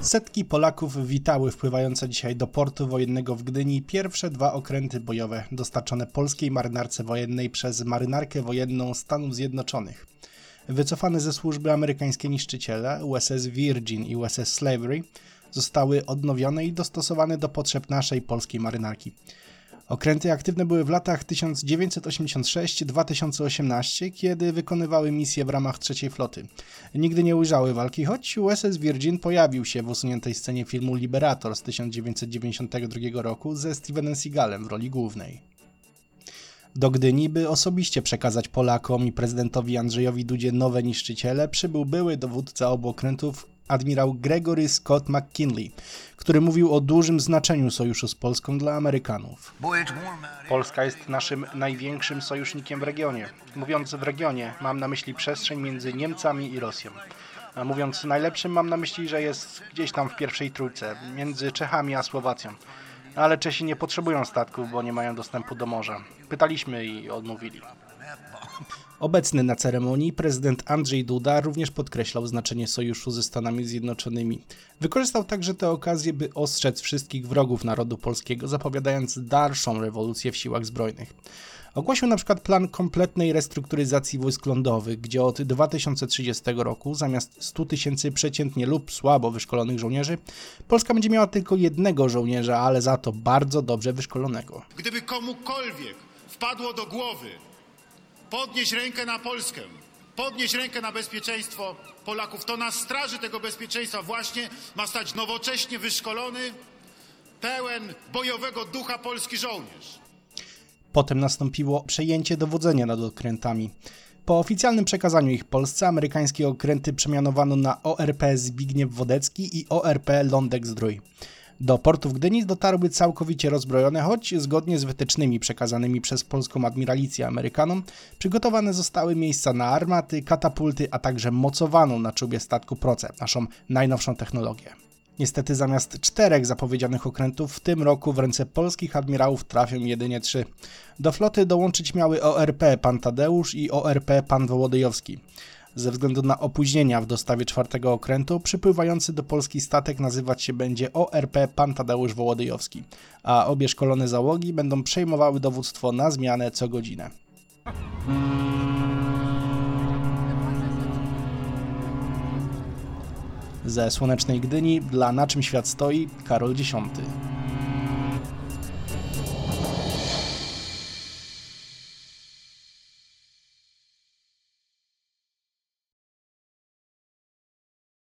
Setki Polaków witały wpływające dzisiaj do portu wojennego w Gdyni pierwsze dwa okręty bojowe dostarczone polskiej marynarce wojennej przez marynarkę wojenną Stanów Zjednoczonych. Wycofane ze służby amerykańskie niszczyciele USS Virgin i USS Slavery zostały odnowione i dostosowane do potrzeb naszej polskiej marynarki. Okręty aktywne były w latach 1986-2018, kiedy wykonywały misje w ramach trzeciej floty. Nigdy nie ujrzały walki, choć USS Virgin pojawił się w usuniętej scenie filmu Liberator z 1992 roku ze Stevenem Seagalem w roli głównej. Do Gdyni, by osobiście przekazać Polakom i prezydentowi Andrzejowi Dudzie nowe niszczyciele, przybył były dowódca obu okrętów admirał Gregory Scott McKinley, który mówił o dużym znaczeniu sojuszu z Polską dla Amerykanów. Polska jest naszym największym sojusznikiem w regionie. Mówiąc w regionie, mam na myśli przestrzeń między Niemcami i Rosją. A mówiąc najlepszym, mam na myśli, że jest gdzieś tam w pierwszej trójce, między Czechami a Słowacją. Ale Czesi nie potrzebują statków, bo nie mają dostępu do morza. Pytaliśmy i odmówili. Obecny na ceremonii prezydent Andrzej Duda również podkreślał znaczenie sojuszu ze Stanami Zjednoczonymi. Wykorzystał także tę okazję, by ostrzec wszystkich wrogów narodu polskiego, zapowiadając dalszą rewolucję w siłach zbrojnych. Ogłosił na przykład plan kompletnej restrukturyzacji wojsk lądowych, gdzie od 2030 roku zamiast 100 tysięcy przeciętnie lub słabo wyszkolonych żołnierzy, Polska będzie miała tylko jednego żołnierza, ale za to bardzo dobrze wyszkolonego. Gdyby komukolwiek wpadło do głowy podnieść rękę na Polskę, podnieść rękę na bezpieczeństwo Polaków, to na straży tego bezpieczeństwa właśnie ma stać nowocześnie wyszkolony, pełen bojowego ducha polski żołnierz. Potem nastąpiło przejęcie dowodzenia nad okrętami. Po oficjalnym przekazaniu ich Polsce amerykańskie okręty przemianowano na ORP Zbigniew Wodecki i ORP Lądek Zdrój. Do portu w Gdyni dotarły całkowicie rozbrojone, choć zgodnie z wytycznymi przekazanymi przez polską admiralicję Amerykanom, przygotowane zostały miejsca na armaty, katapulty, a także mocowaną na czubie statku Proce, naszą najnowszą technologię. Niestety zamiast czterech zapowiedzianych okrętów w tym roku w ręce polskich admirałów trafią jedynie trzy. Do floty dołączyć miały ORP Pan Tadeusz i ORP Pan Wołodyjowski. Ze względu na opóźnienia w dostawie czwartego okrętu, przypływający do Polski statek nazywać się będzie ORP Pan Tadeusz Wołodyjowski, a obie szkolone załogi będą przejmowały dowództwo na zmianę co godzinę. Ze słonecznej Gdyni dla Na czym świat stoi Karol X.